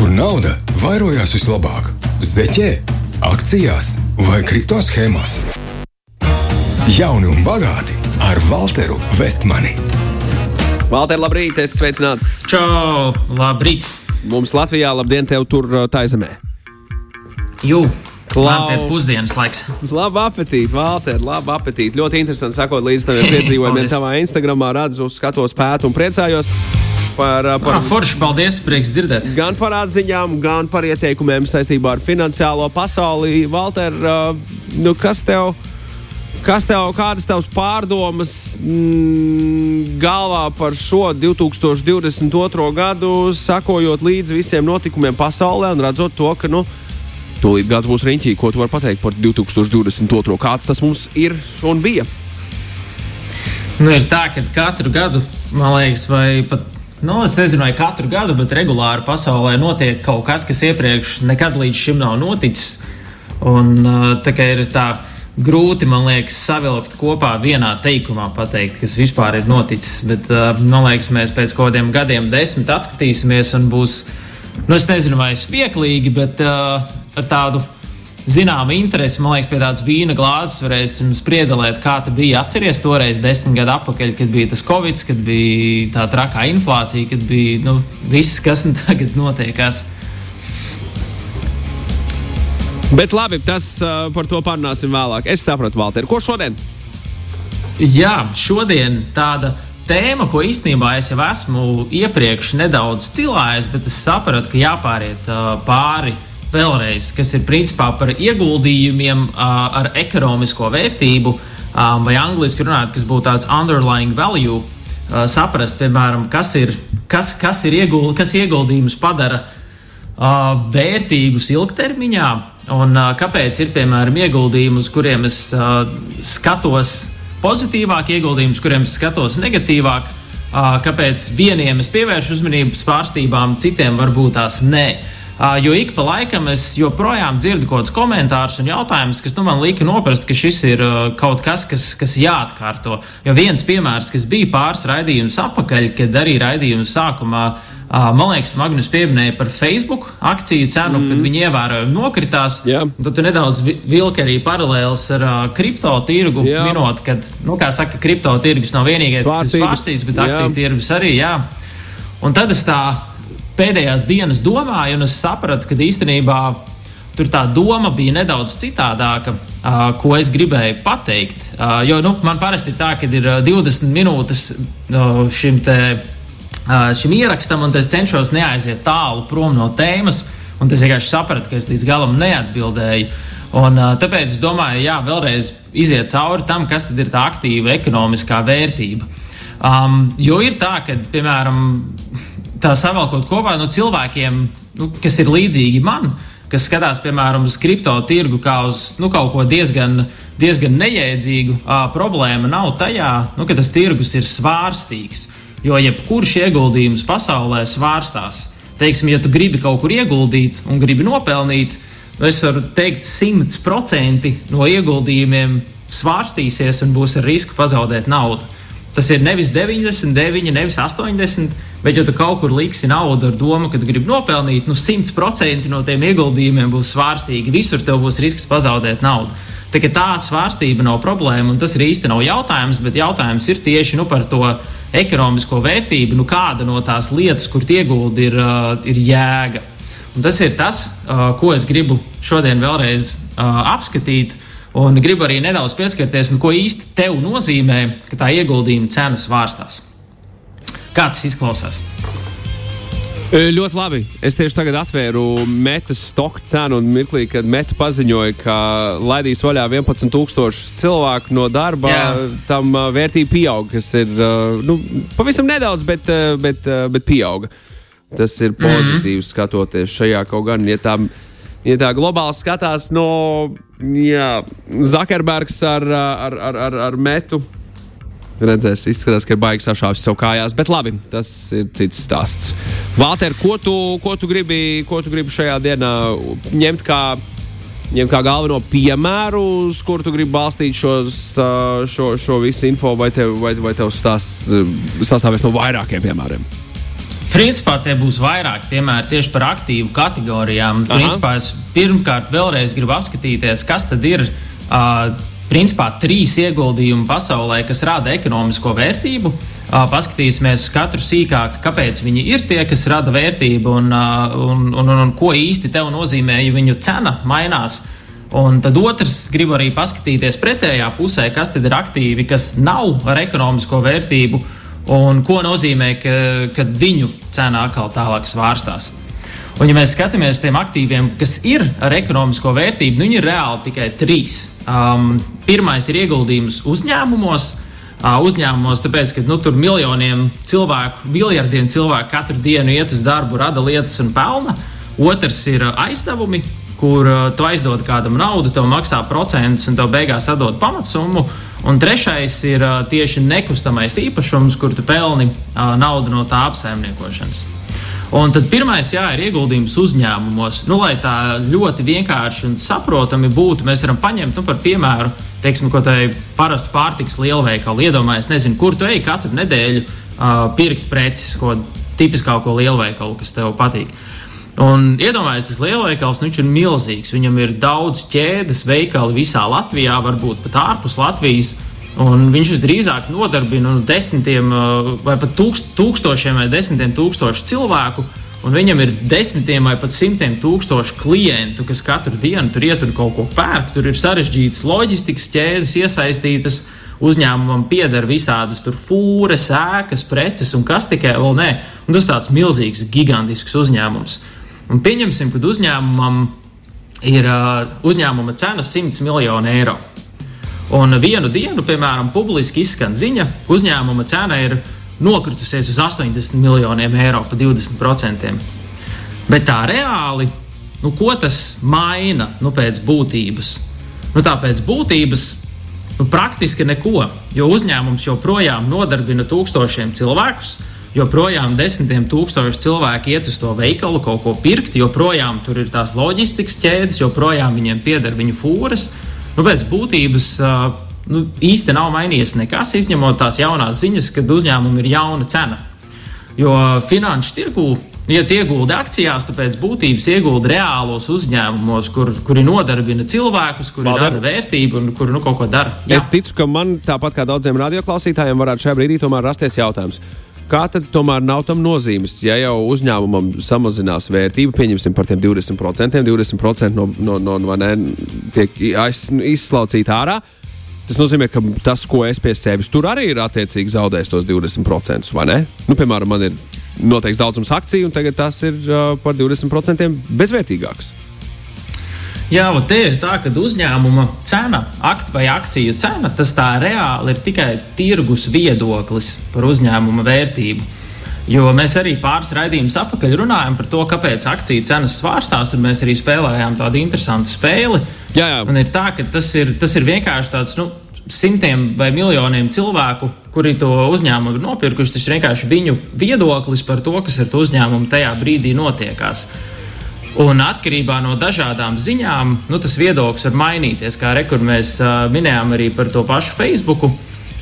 kur nauda vairojās vislabāk - zeķē, akcijās vai kripto schēmās. Jauni un bagāti ar Walteru Vestmani. Valter, labrīt, es sveicināts. Čau, labrīt! Mums Latvijā, labdien, tev tur uh, taizemē. Jū, Klau. man te ir pusdienas laiks. Labu apetīti, Valter, labu apetīti. Ļoti interesanti sakot līdz taviem piedzīvojumiem. Tavā Instagramā redzu, skatos, pētu un priecājos par, uh, par Ah, forši, paldies, prieks dzirdēt. gan par atziņām, gan par ieteikumiem saistībā ar finansiālo pasauli. Valter, uh, nu kas tev? Kas tev, kādas tavas pārdomas mm, galvā par šo 2022. gadu, sakojot līdzi visiem notikumiem pasaulē un redzot to, ka nu, tūlīt gads būs riņķī, ko tu vari pateikt par 2022. Kāds tas mums ir un bija? Nu, ir tā, ka katru gadu, man liekas, vai pat, nu, es nezinu, vai katru gadu, bet regulāri pasaulē notiek kaut kas, kas iepriekš nekad līdz šim nav noticis. Un uh, tā ir tā grūti, man liekas, savilkt kopā vienā teikumā, pateikt, kas vispār ir noticis. Bet, uh, man liekas, mēs pēc kaut kādiem gadiem, desmit atskatīsimies un būs, nu, es nezinu, vai spieklīgi, bet uh, ar tādu zināmu interesi. Man liekas, pie tādas vīna glāzes varēsim spriedelēt, kā tas bija. Atcerieties, toreiz, desmit gadu atpakaļ, kad bija tas covid, kad bija tā trakā inflācija, kad bija nu, viss, kas tagad notiekās. Bet labi, tas uh, par to parunāsim vēlāk. Es sapratu, Valter, ko šodien? Jā, šodien tāda tēma, ko īstenībā es jau esmu iepriekš nedaudz cilājis, bet es sapratu, ka jāpāriet uh, pāri vēlreiz, kas ir principā par ieguldījumiem ar ekonomisko vērtību, vai angļuiski runājot, kas būtu tāds underlying value, saprast, piemēram, kas ir, kas, kas ir ieguld, kas ieguldījums padara vērtīgus ilgtermiņā, un kāpēc ir piemēram ieguldījumi, uz kuriem es skatos pozitīvāk, ieguldījumi, uz kuriem es skatos negatīvāk, kāpēc vieniem es pievēršu uzmanību svārstībām, citiem varbūt tās nē. Jo ik pa laikam es joprojām dzirdu kaut kādus komentārus un jautājumus, kas nu, man lika noprast, ka šis ir kaut kas, kas, kas jāatkārto. Jo viens piemērs, kas bija pāris raidījumus atpakaļ, kad arī raidījuma sākumā man liekas, Magnus pieminēja par Facebook akciju cenu, mm. kad viņi ievērojami nokritās. Jā. Tad tu nedaudz vi- vilki arī paralēlus ar uh, kripto tirgu, Jā. minot, ka, nu, kā saka, kripto tirgus nav vienīgais, kas ir Svārstības. svārstīgs, bet Jā. akciju tirgus arī. Jā. Un tad es tā pēdējās dienas domāju, un es sapratu, ka īstenībā tur tā doma bija nedaudz citādāka, uh, ko es gribēju pateikt. Uh, jo nu, man parasti ir tā, ka ir uh, 20 minūtes uh, šim te uh, šim ierakstam, un es cenšos neaiziet tālu prom no tēmas. Es vienkārši sapratu, ka es līdz galam neatbildēju. Un, uh, tāpēc es domāju, jā, vēlreiz iziet cauri tam, kas ir tā aktīva ekonomiskā vērtība. Um, jo ir tā, ka, piemēram, tā savalkot kopā no cilvēkiem, nu, kas ir līdzīgi man, kas skatās, piemēram, uz kripto tirgu kā uz nu, kaut ko diezgan, diezgan nejēdzīgu, uh, problēma nav tajā, nu, ka tas tirgus ir svārstīgs. Jo jebkurš ieguldījums pasaulē svārstās. Teiksim, ja tu gribi kaut kur ieguldīt un gribi nopelnīt, nu, es varu teikt, 100% no ieguldījumiem svārstīsies un būs ar risku pazaudēt naudu. Tas ir nevis 99, nevis 80, bet ja tu kaut kur liksi naudu ar domu, ka tu gribi nopelnīt, nu 100% no tiem ieguldījumiem būs svārstīgi. Visur tev būs risks pazaudēt naudu. Tā, tā svārstība nav problēma, un tas ir īsti nav jautājums, bet jautājums ir tieši nu, par to ekonomisko vērtību, nu, kāda no tās lietas, kur ieguldi, ir, uh, ir jēga. Un tas ir tas, uh, ko es gribu šodien vēlreiz uh, apskatīt. Un gribu arī nedaudz pieskarties, nu, ko īsti tev nozīmē, ka tā ieguldījuma cena svārstās. Kā tas izklausās? E, Ļoti labi. Es tieši tagad atvēru metas stoku cenu un mirklī, kad meta paziņoja, ka laidīs vaļā 11,000 cilvēku no darba, Jā. tam ā, vērtība pieaug, kas ir ā, nu, pavisam nedaudz, bet, bet, bet pieauga. Tas ir pozitīvi mm -hmm. skatoties šajā kaut gan, ja tā, ja tā globāli skatās no jā, Zakerbergs ar, ar, ar, ar, ar metu. Redzēs, izskatās, ka ir baigi sašāvis sev kājās, bet labi, tas ir cits stāsts. Valter, ko tu, ko tu, gribi, ko tu gribi šajā dienā ņemt kā, ņemt kā galveno piemēru, uz kuru tu gribi balstīt šos, šo, šo visu info, vai tev, vai, vai tev stāsts, sastāvēs no vairākiem piemēriem? Principā tie būs vairāk piemēri tieši par aktīvu kategorijām. Aha. Principā es pirmkārt vēlreiz gribu apskatīties, kas tad ir. Uh, Principā trīs ieguldījumi pasaulē, kas rada ekonomisko vērtību. Uh, paskatīsimies katru sīkāk, kāpēc viņi ir tie, kas rada vērtību un, uh, un, un, un, un ko īsti tev nozīmē, ja viņu cena mainās. Un tad otrs, gribu arī paskatīties pretējā pusē, kas tad ir aktīvi, kas nav ar ekonomisko vērtību un ko nozīmē, ka, ka viņu cena atkal tālāk svārstās. Un, ja mēs skatāmies uz tiem aktīviem, kas ir ar ekonomisko vērtību, nu, viņi ir reāli tikai trīs. Um, pirmais ir ieguldījums uzņēmumos. Uh, uzņēmumos, tāpēc, ka nu, tur miljoniem cilvēku, miljardiem cilvēku katru dienu iet uz darbu, rada lietas un pelna. Otrs ir aizdevumi, kur uh, tu aizdod kādam naudu, tev maksā procentus un tev beigās atdod pamatsummu. Un trešais ir uh, tieši nekustamais īpašums, kur tu pelni uh, naudu no tā apsaimniekošanas. Un tad pirmais jā, ir ieguldījums uzņēmumos. Nu, lai tā ļoti vienkārši un saprotami būtu, mēs varam paņemt nu, par piemēru, teiksim, ko tādu parastu pārtiks lielveikalu. Iedomājieties, nezinu, kur tu ej katru nedēļu uh, pirkt preces, ko tipiskāko lielveikalu, kas tev patīk. Un iedomājieties, tas lielveikals nu, ir milzīgs. Viņam ir daudz ķēdes, veikali visā Latvijā, varbūt pat ārpus Latvijas. Un viņš visdrīzāk nodarbina nu, desmitiem vai pat tūkst, tūkstošiem vai desmitiem tūkstošu cilvēku. Un viņam ir desmitiem vai pat simtiem tūkstošu klientu, kas katru dienu tur ietur kaut ko pērk. Tur ir sarežģītas loģistikas ķēdes iesaistītas. Uzņēmumam pieder visādas fūres, ēkas, preces un kas tikai vēl nē. Un tas ir tāds milzīgs, gigantisks uzņēmums. Un pieņemsim, ka uzņēmumam ir uzņēmuma cena 100 miljoni eiro. Un vienu dienu, piemēram, publiski izskan ziņa, uzņēmuma cena ir nokritusies uz 80 miljoniem eiro pa 20%. Bet tā reāli, nu, ko tas maina nu, pēc būtības? Nu, tā pēc būtības nu, praktiski neko, jo uzņēmums joprojām nodarbina tūkstošiem cilvēkus joprojām desmitiem tūkstoši cilvēku iet uz to veikalu kaut ko pirkt, joprojām tur ir tās loģistikas ķēdes, joprojām viņiem pieder viņu fūras. Nu, pēc būtības nu, īsti nav mainījies nekas, izņemot tās jaunās ziņas, kad uzņēmumam ir jauna cena. Jo finanšu tirgū Ja ieguldi akcijās, tu pēc būtības ieguldi reālos uzņēmumos, kur, kuri nodarbina cilvēkus, kuri Valder. rada vērtību un kur nu, kaut ko dara. Jā. Es ticu, ka man tāpat kā daudziem radioklausītājiem varētu šajā brīdī tomēr rasties jautājums. Kā tad tomēr nav tam nozīmes? Ja jau uzņēmumam samazinās vērtība, pieņemsim par tiem 20%, 20% no, no, no, no ne, tiek aiz, izslaucīta ārā. Tas nozīmē, ka tas, ko es pie sevis tur arī ir attiecīgi zaudējis tos 20%, vai ne? Nu, piemēram, man ir noteikts daudzums akciju, un tagad tas ir uh, par 20% bezvērtīgāks. Jā, un te ir tā, ka uzņēmuma cena, akt vai akciju cena, tas tā reāli ir tikai tirgus viedoklis par uzņēmuma vērtību. Jo mēs arī pāris raidījumus apakaļ runājam par to, kāpēc akciju cenas svārstās, un mēs arī spēlējām tādu interesantu spēli. Jā, jā. Un ir tā, ka tas ir, tas ir vienkārši tāds. Nu, Simtiem vai miljoniem cilvēku, kuri to uzņēmumu ir nopirkuši, tas ir vienkārši viņu viedoklis par to, kas ar to uzņēmumu tajā brīdī notiekās. Un atkarībā no dažādām ziņām, nu, tas viedoklis var mainīties. Kā rekur mēs uh, minējām arī par to pašu Facebook.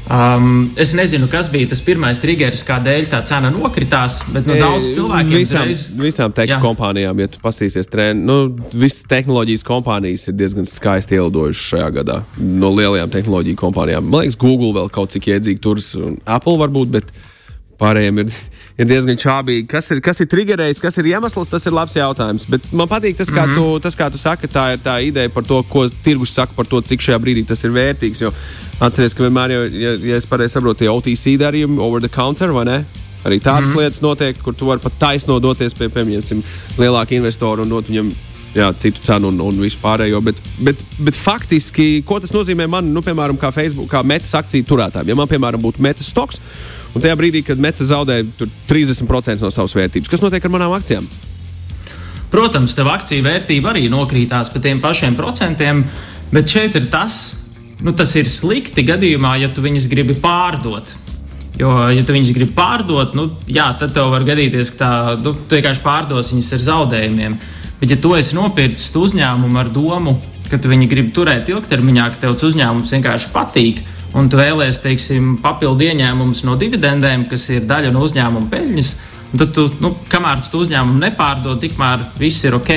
Um, es nezinu, kas bija tas pirmais triggers, kādēļ tā cena nokritās, bet nu, daudz cilvēku visām, reiz... visām tech Jā. kompānijām, ja tu pasīsies treniņā, nu, visas tehnoloģijas kompānijas ir diezgan skaisti ielidojušas šajā gadā. No lielajām tehnoloģiju kompānijām. Man liekas, Google vēl kaut cik iedzīgi turas, un Apple varbūt. Bet... Pārējiem ir, ir diezgan čābīgi. Kas ir, kas ir triggerējis, kas ir iemesls, tas ir labs jautājums. Bet man patīk tas, kā, mm -hmm. tu, tas, kā tu saki, tā ir tā ideja par to, ko tirgus saka par to, cik šajā brīdī tas ir vērtīgs. Jo atcerieties, ka vienmēr, jau, ja, ja es pareizi saprotu, tie OTC darījumi, over the counter vai ne? Arī tādas mm -hmm. lietas notiek, kur tu vari pat taisno doties pie, piemēram, lielāka investora un dot viņam jā, citu cenu un, un visu pārējo. Bet, bet, bet faktiski, ko tas nozīmē man, nu, piemēram, kā Facebook, kā metas akciju turētājiem? Ja man, piemēram, būtu metas stoks, Un tajā brīdī, kad meta zaudē 30% no savas vērtības, kas notiek ar manām akcijām? Protams, tev akciju vērtība arī nokrītās par tiem pašiem procentiem, bet šeit ir tas, nu, tas ir slikti gadījumā, ja tu viņus gribi pārdot. Jo, ja tu viņus gribi pārdot, nu, jā, tad tev var gadīties, ka tā, nu, tu vienkārši pārdos viņus ar zaudējumiem. Bet, ja tu esi nopircis uzņēmumu ar domu, ka tu viņu gribi turēt ilgtermiņā, ka tev uzņēmums vienkārši patīk, un tu vēlēsies, teiksim, papildu ieņēmumus no dividendēm, kas ir daļa no uzņēmuma peļņas, tad, tu, nu, kamēr tu uzņēmumu nepārdod, tikmēr viss ir ok.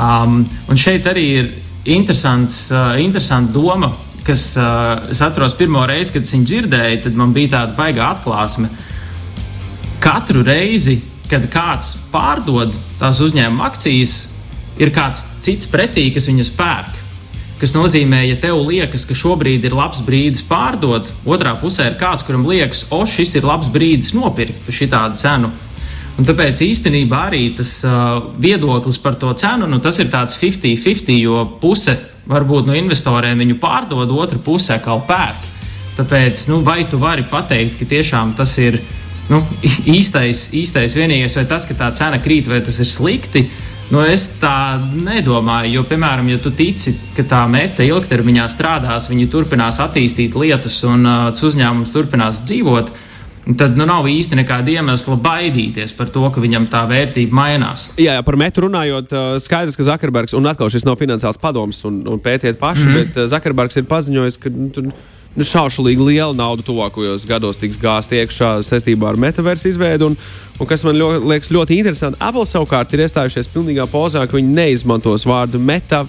Um, un šeit arī ir interesants, uh, interesanta doma, kas uh, es atceros pirmo reizi, kad es viņu dzirdēju, tad man bija tāda baigā atklāsme. Katru reizi, kad kāds pārdod tās uzņēmuma akcijas, ir kāds cits pretī, kas viņus pērk. Tas nozīmē, ja tev liekas, ka šobrīd ir labs brīdis pārdot, otrā pusē ir kāds, kuram liekas, o, šis ir labs brīdis nopirkt par šādu cenu. Un tāpēc īstenībā arī tas uh, viedoklis par to cenu, nu, ir tāds 50-50, jo puse varbūt no investoriem viņu pārdod, otra pusē kā pērk. Tāpēc, nu, vai tu vari pateikt, ka tiešām tas ir nu, īstais, īstais vienīgais, vai tas, ka tā cena krīt, vai tas ir slikti? Nu, es tā nedomāju, jo, piemēram, ja tu tici, ka tā meta ilgtermiņā strādās, viņi turpinās attīstīt lietas un uh, tas uzņēmums turpinās dzīvot, tad nu, nav īsti nekāda iemesla baidīties par to, ka viņam tā vērtība mainās. Jā, jā par metu runājot, skaidrs, ka Zakarbergs, un atkal šis nav finansiāls padoms, un, un pētiet paši, mm -hmm. bet Zakarbergs ir paziņojis, ka. Nu, nu, šaušalīgi liela nauda tuvākajos gados tiks gāzta iekšā saistībā ar metaversu izveidu. Un, un kas man ļo, liekas ļoti interesanti, Apple savukārt ir iestājušies pilnīgā pozā, ka viņi neizmantos vārdu meta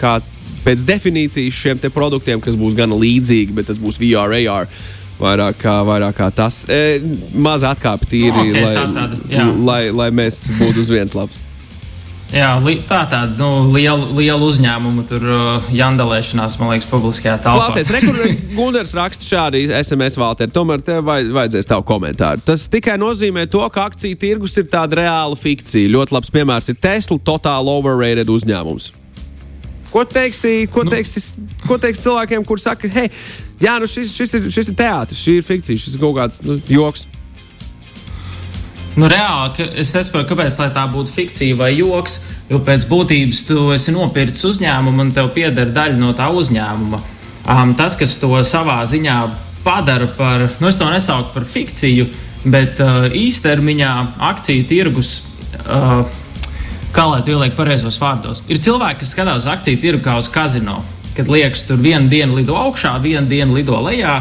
kā pēc definīcijas šiem produktiem, kas būs gan līdzīgi, bet tas būs VR, AR. Vairāk kā, vairāk kā tas. E, Maza atkāpe tīri, okay, lai, tā, tāda, lai, lai mēs būtu uz vienas lapas. Jā, li, tā ir tāda nu, liela, liela uzņēmuma tur uh, jandalēšanās, man liekas, publiskajā telpā. Klausies, Gunārs raksta šādi SMS Valter, tomēr tev vaj, vajadzēs tavu komentāru. Tas tikai nozīmē to, ka akciju tirgus ir tāda reāla fikcija. Ļoti labs piemērs ir Tesla, totāli overrated uzņēmums. Ko teiksi, ko nu. teiksi, ko teiksi cilvēkiem, kuriem saka, hei, jā, nu šis, šis, ir, šis ir teātris, šī ir fikcija, šis ir kaut kāds nu, joks? Nu, reāli es nesaprotu, kāpēc tā būtu fikcija vai joks. Jo pēc būtības tu esi nopircis uzņēmumu un tev pieder daļa no tā uzņēmuma. Um, tas, kas to savā ziņā padara par, nu, es to nesaucu par fikciju, bet uh, īstermiņā akciju tirgus. Uh, Kā lai to ieliek pareizos vārdos? Ir cilvēki, kas skatās uz akciju tirgu kā uz kazino. Kad liekas, tur viena diena lido augšā, viena diena lido lejā,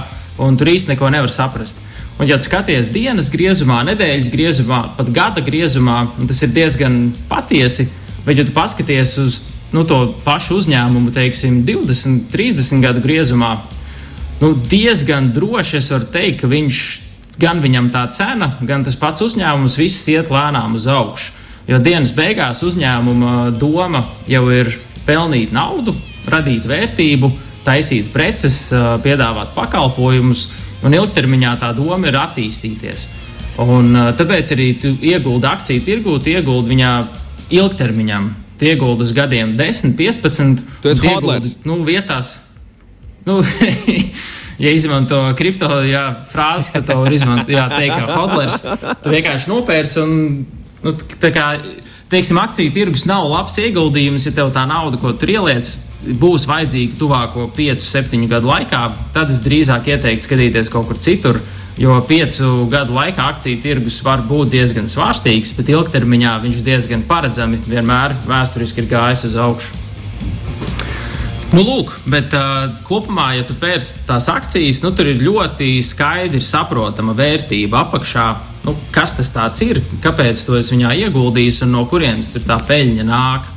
un tur īsti neko nevar saprast. Un, ja skaties dienas griezumā, nedēļas griezumā, pat gada griezumā, tas ir diezgan patiesi. Bet, ja tu paskaties uz nu, to pašu uzņēmumu, teiksim, 20, 30 gadu griezumā, nu, diezgan droši es varu teikt, ka viņš gan viņam tā cena, gan tas pats uzņēmums, viss iet lēnām uz augšu. Jo dienas beigās uzņēmuma doma jau ir pelnīt naudu, radīt vērtību, taisīt preces, piedāvāt pakalpojumus Un ilgtermiņā tā doma ir attīstīties. Un, tāpēc arī tu ieguldi akciju tirgū, tu ieguldi viņā ilgtermiņam. Tu ieguldi uz gadiem 10, 15. Tu esi hodlers. Nu, vietās. Nu, ja izmanto kripto jā, frāzi, tad to var izmantot. Teikt, kā hodlers. Tu vienkārši nopērci un nu, tā kā, teiksim, akciju tirgus nav labs ieguldījums, ja tev tā nauda, ko tur ieliec, būs vajadzīga tuvāko 5, 7 gadu laikā, tad es drīzāk ieteiktu skatīties kaut kur citur. Jo piecu gadu laikā akciju tirgus var būt diezgan svārstīgs, bet ilgtermiņā viņš diezgan paredzami vienmēr vēsturiski ir gājis uz augšu. Nu, lūk, bet uh, kopumā, ja tu pērci tās akcijas, nu, tur ir ļoti skaidri saprotama vērtība apakšā. Nu, kas tas ir, kāpēc to es viņā ieguldīju un no kurienes tā peļņa nāk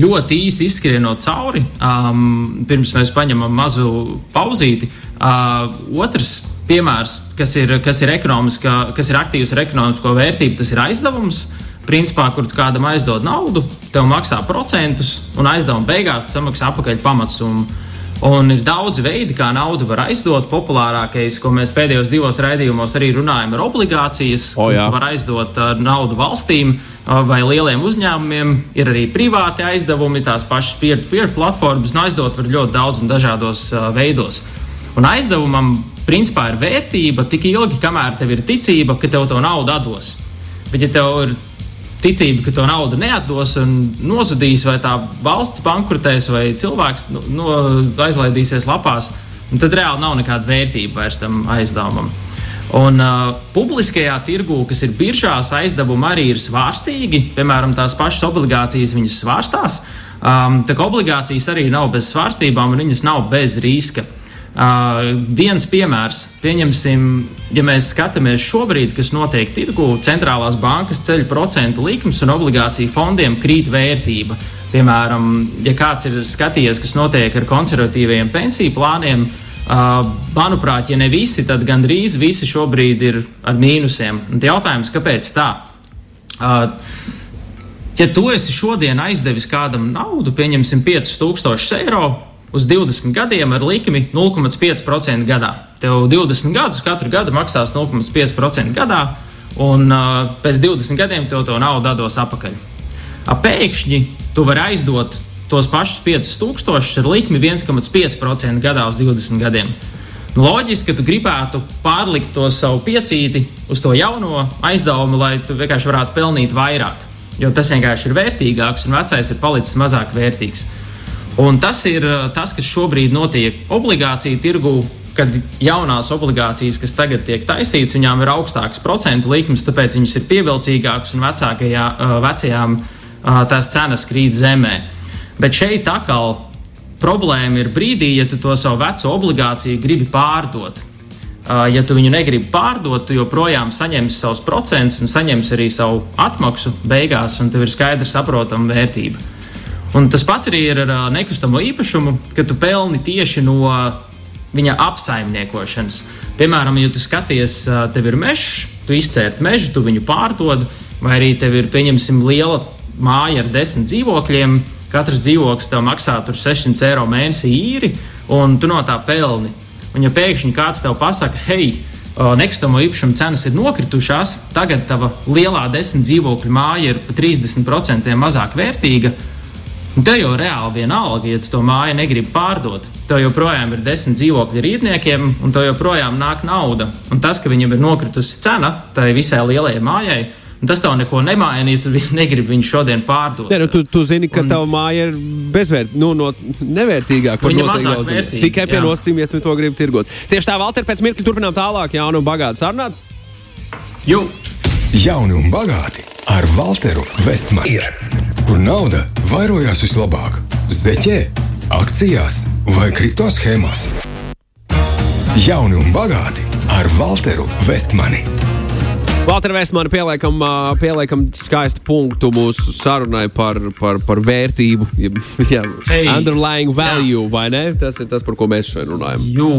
ļoti īsi izskrienot cauri, um, pirms mēs paņemam mazu pauzīti. Uh, otrs piemērs, kas ir, kas, ir kas ir aktīvs ar ekonomisko vērtību, tas ir aizdevums. Principā, kur tu kādam aizdod naudu, tev maksā procentus, un aizdevuma beigās samaksā atpakaļ pamatsummu. Un ir daudz veidi, kā naudu var aizdot. Populārākais, ko mēs pēdējos divos raidījumos arī runājam, ir obligācijas. Oh, var aizdot naudu valstīm vai lieliem uzņēmumiem. Ir arī privāti aizdevumi, tās pašas peer-to-peer platformas. Nu, aizdot var ļoti daudz un dažādos veidos. Un aizdevumam principā ir vērtība tik ilgi, kamēr tev ir ticība, ka tev to naudu dos. Bet, ja tev ir ticība, ka to naudu neatdos un nozudīs, vai tā valsts bankrotēs, vai cilvēks no, nu, aizlaidīsies lapās, tad reāli nav nekāda vērtība vairs tam aizdevumam. Un uh, publiskajā tirgū, kas ir biržās, aizdevumi arī ir svārstīgi. Piemēram, tās pašas obligācijas viņas svārstās. Um, tā kā obligācijas arī nav bez svārstībām, un viņas nav bez riska. Uh, viens piemērs, pieņemsim, ja mēs skatāmies šobrīd, kas notiek tirgu, centrālās bankas ceļ procentu likmes un obligāciju fondiem krīt vērtība. Piemēram, ja kāds ir skatījies, kas notiek ar konservatīviem pensiju plāniem, uh, manuprāt, ja ne visi, tad gandrīz visi šobrīd ir ar mīnusiem. Un jautājums, kāpēc tā? Uh, ja tu esi šodien aizdevis kādam naudu, pieņemsim 5000 eiro, uz 20 gadiem ar likmi 0,5% gadā. Tev 20 gadus katru gadu maksās 0,5% gadā, un uh, pēc 20 gadiem tev to naudu dos atpakaļ. Pēkšņi tu vari aizdot tos pašus 5000 ar likmi 1,5% gadā uz 20 gadiem. Loģiski, ka tu gribētu pārlikt to savu piecīti uz to jauno aizdevumu, lai tu vienkārši varētu pelnīt vairāk. Jo tas vienkārši ir vērtīgāks, un vecais ir palicis mazāk vērtīgs. Un tas ir uh, tas, kas šobrīd notiek obligāciju tirgū. Kad jaunās obligācijas, kas tagad tiek taisītas, viņām ir augstākas procentu likmes, tāpēc viņas ir pievilcīgākas un vecākajā, uh, vecajām uh, tās cenas krīt zemē. Bet šeit atkal problēma ir brīdī, ja tu to savu veco obligāciju gribi pārdot. Ja tu viņu negribi pārdot, tu joprojām saņemsi savus procentus un saņemsi arī savu atmaksu beigās, un tev ir skaidrs, saprotama vērtība. Un tas pats arī ir ar nekustamo īpašumu, ka tu pelni tieši no viņa apsaimniekošanas. Piemēram, ja tu skaties, tev ir mežs, tu izcērt mežu, tu viņu pārdod, vai arī tev ir, pieņemsim, liela māja ar desmit dzīvokļiem. Katrs dzīvoklis tev maksā 600 eiro mēnesī īri, un tu no tā pelni. Un, ja pēkšņi kāds tev pasaka, hei, nekustamo īpašumu cenas ir nokritušās, tagad tava lielā desmit dzīvokļu māja ir par 30% mazāk vērtīga, tev jau reāli vienalga, ja tu to māju negribi pārdot. Tev joprojām ir desmit dzīvokļi ar īrniekiem, un tev joprojām nāk nauda. Un tas, ka viņam ir nokritusi cena tai visai lielajai mājai, Tas tev neko nemaina, ja tu negribi viņu šodien pārdot. Ne, nu, tu, tu zini, ka un... tava māja ir bezvērtīga, nu, no, nevērtīgāka. Viņa mazāk vērtīga. Tikai pie nosacījuma, ja tu to gribi tirgot. Tieši tā, Valter, pēc mirkļa turpinām tālāk, jaunu un bagātu sarunāt. Jū! Jauni un bagāti ar Walteru Vestmanu. Kur nauda vairojās vislabāk - zeķē, akcijās vai kripto schēmās. Jauni un bagāti ar Walteru Vestmani. Valter Vēsmanu pieliekam, pieliekam skaistu punktu mūsu sarunai par, par, par vērtību, ja, hey, underlying value, jā. vai ne? Tas ir tas, par ko mēs šodien runājam. Jū.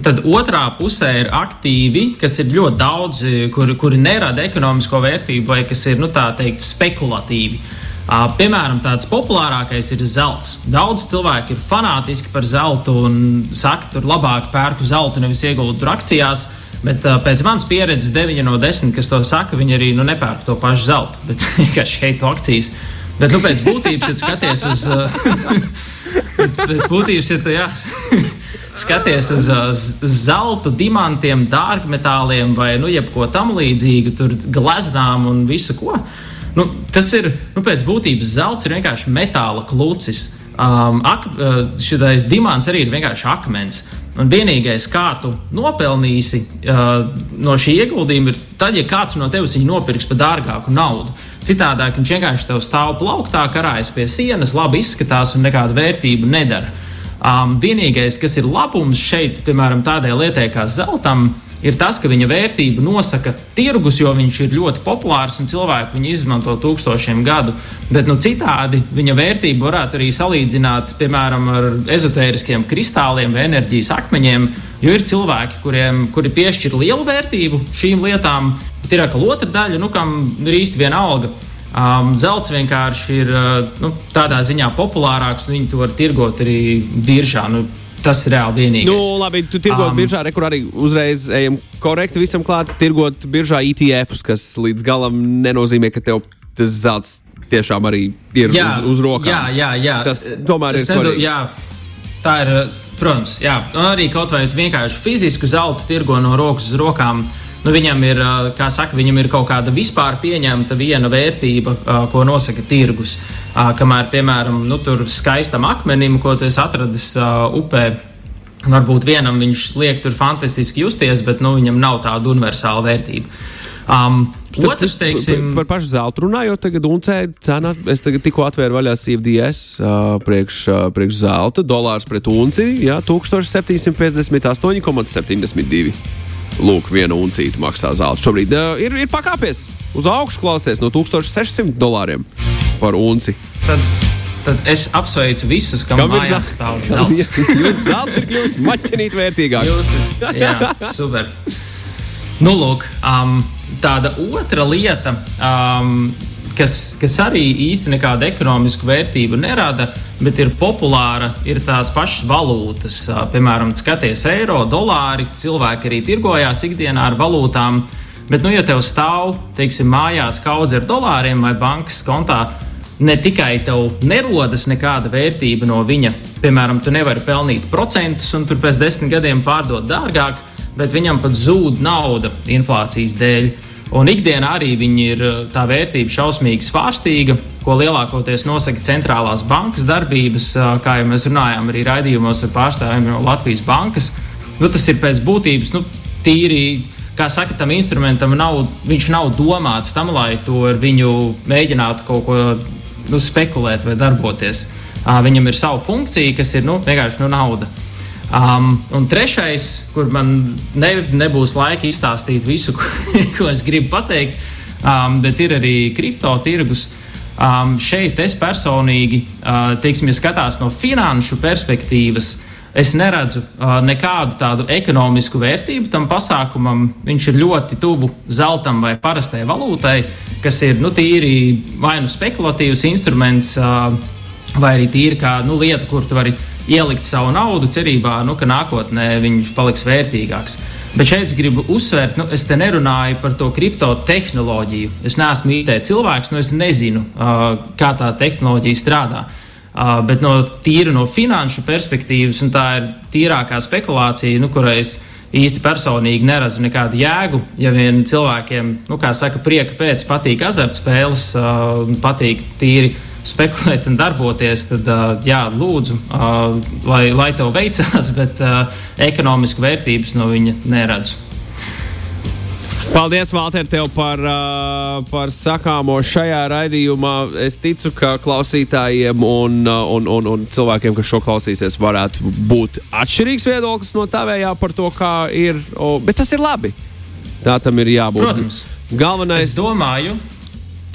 Tad otrā pusē ir aktīvi, kas ir ļoti daudzi, kuri, kuri nerada ekonomisko vērtību, vai kas ir nu, teikt, spekulatīvi. Uh, Piemēram, tāds populārākais ir zelts. Daudz cilvēku ir fanātiski par zeltu un saka, tur labāk pērku zeltu, nevis ieguldu tur akcijās. Bet uh, pēc manas pieredzes, 9 no 10, kas to saka, viņi arī nu, nepērk to pašu zeltu, bet vienkārši heitu akcijas. Bet nu, pēc būtības, ja skaties uz, pēc būtības, ja tu jā, skaties uz, uz zelta, dimantiem, dārgmetāliem vai nu, jebko tam līdzīgu, tur gleznām un visu ko. Nu, tas ir nu, pēc būtības zelts, ir vienkārši metāla klucis. Um, ak, uh, šis dimants arī ir vienkārši akmens. Un vienīgais, kā tu nopelnīsi uh, no šī ieguldījuma, ir tad, ja kāds no tevis viņu nopirks par dārgāku naudu. Citādi viņš vienkārši tev stāv plauktā, karājas pie sienas, labi izskatās un nekādu vērtību nedara. Um, vienīgais, kas ir labums šeit, piemēram, tādai lietai kā zeltam, ir tas, ka viņa vērtību nosaka tirgus, jo viņš ir ļoti populārs un cilvēki viņu izmanto tūkstošiem gadu. Bet nu, citādi viņa vērtību varētu arī salīdzināt, piemēram, ar ezotēriskiem kristāliem vai enerģijas akmeņiem. Jo ir cilvēki, kuriem kuri piešķir lielu vērtību šīm lietām, bet ir atkal otra daļa, nu, kam ir īsti vienalga. Um, zelts vienkārši ir uh, nu, tādā ziņā populārāks, un viņi to var tirgot arī biržā. Nu, Tas ir reāli vienīgais. Nu, labi, tu tirgot um, biržā, re, kur arī uzreiz ejam korekti visam klāt. Tirgot biržā ETFs, kas līdz galam nenozīmē, ka tev tas zelts tiešām arī ir jā, uz, uz rokām. Jā, jā, jā. Tas tomēr tas ir svarīgi. Jā. Tā ir, protams, jā. Un arī kaut vai vienkārši fizisku zeltu tirgo no rokas uz rokām. Nu, viņam ir, saka, viņam ir kaut kāda vispār pieņemta viena vērtība, ko nosaka tirgus. Kamēr, piemēram, nu, tur skaistam akmenim, ko tu atradis upē, varbūt vienam viņš liek tur fantastiski justies, bet nu, viņam nav tāda universāla vērtība. Um, otrs, teiksim, par, par pašu zeltu runājot, tagad uncē cena, es tikko atvēru vaļā CFDS uh, priekš, uh, priekš zelta, dolārs pret unci, jā, 1758,72. Lūk, viena uncīta maksā zelta. Šobrīd uh, ir, ir pakāpies uz augšu, klausies no 1600 dolāriem par unci. Tad, tad es apsveicu visus, kam, kam ir zelts. Jūsu zelts ir kļuvis maķinīt vērtīgāks. Jūs, jā, super. Nu, lūk, um, tāda otra lieta, um, kas, kas arī īsti nekādu ekonomisku vērtību nerada, bet ir populāra, ir tās pašas valūtas. Piemēram, skaties eiro, dolāri. Cilvēki arī tirgojās ikdienā ar valūtām. Bet, nu, ja tev stāv, teiksim, mājās kaudze ar dolāriem vai bankas kontā, ne tikai tev nerodas nekāda vērtība no viņa, piemēram, tu nevari pelnīt procentus un tur pēc desmit gadiem pārdot dārgāk, bet viņam pat zūd nauda inflācijas dēļ. Un ikdienā arī ir tā vērtība šausmīgi svārstīga, ko lielākoties nosaka centrālās bankas darbības, kā jau mēs runājām arī raidījumos ar pārstāvjiem no Latvijas bankas. Nu, tas ir pēc būtības nu, tīri kā saka, tam instrumentam nav, viņš nav domāts tam, lai to ar viņu mēģinātu kaut ko nu, spekulēt vai darboties. Uh, viņam ir sava funkcija, kas ir nu, vienkārši nu, nauda. Um, un trešais, kur man ne, nebūs laika izstāstīt visu, ko, ko es gribu pateikt, um, bet ir arī kripto tirgus. Um, šeit es personīgi, uh, teiksim, ja skatās no finanšu perspektīvas, es neredzu uh, nekādu tādu ekonomisku vērtību tam pasākumam. Viņš ir ļoti tuvu zeltam vai parastai valūtai, kas ir nu, tīri vai nu spekulatīvs instruments, uh, vai arī tīri kā nu, lieta, kur tu vari ielikt savu naudu, cerībā, nu, ka nākotnē viņš paliks vērtīgāks. Bet šeit es gribu uzsvērt, nu, es te nerunāju par to kriptotehnoloģiju. Es neesmu IT cilvēks, nu, es nezinu, uh, kā tā tehnoloģija strādā. Uh, bet no tīra no finanšu perspektīvas, un tā ir tīrākā spekulācija, nu, kurai es īsti personīgi neredzu nekādu jēgu. Ja vien cilvēkiem, nu, kā saka, prieka pēc patīk azartspēles, uh, patīk tīri spekulēt un darboties, tad, jā, lūdzu, lai, lai tev veicās, bet ekonomisku vērtības no viņa neredzu. Paldies, Valter, tev par, par sakāmo šajā raidījumā. Es ticu, ka klausītājiem un, un, un, un cilvēkiem, kas šo klausīsies, varētu būt atšķirīgs viedoklis no tavējā par to, kā ir. Bet tas ir labi. Tā tam ir jābūt. Protams. Galvenais. Es domāju,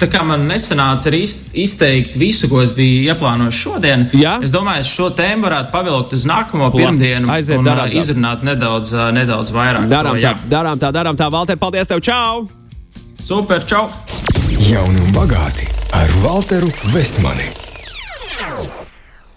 Tā kā man nesanāca arī izteikt visu, ko es biju ieplānojis šodien, Jā? es domāju, ka šo tēmu varētu pavilkt uz nākamo pirmdienu Aiziet, un darām tā. izrunāt nedaudz, nedaudz vairāk. Darām to, tā, darām tā, darām tā. Valter, paldies tev! Čau! Super, čau! Jauni un bagāti ar Walteru Vestmani.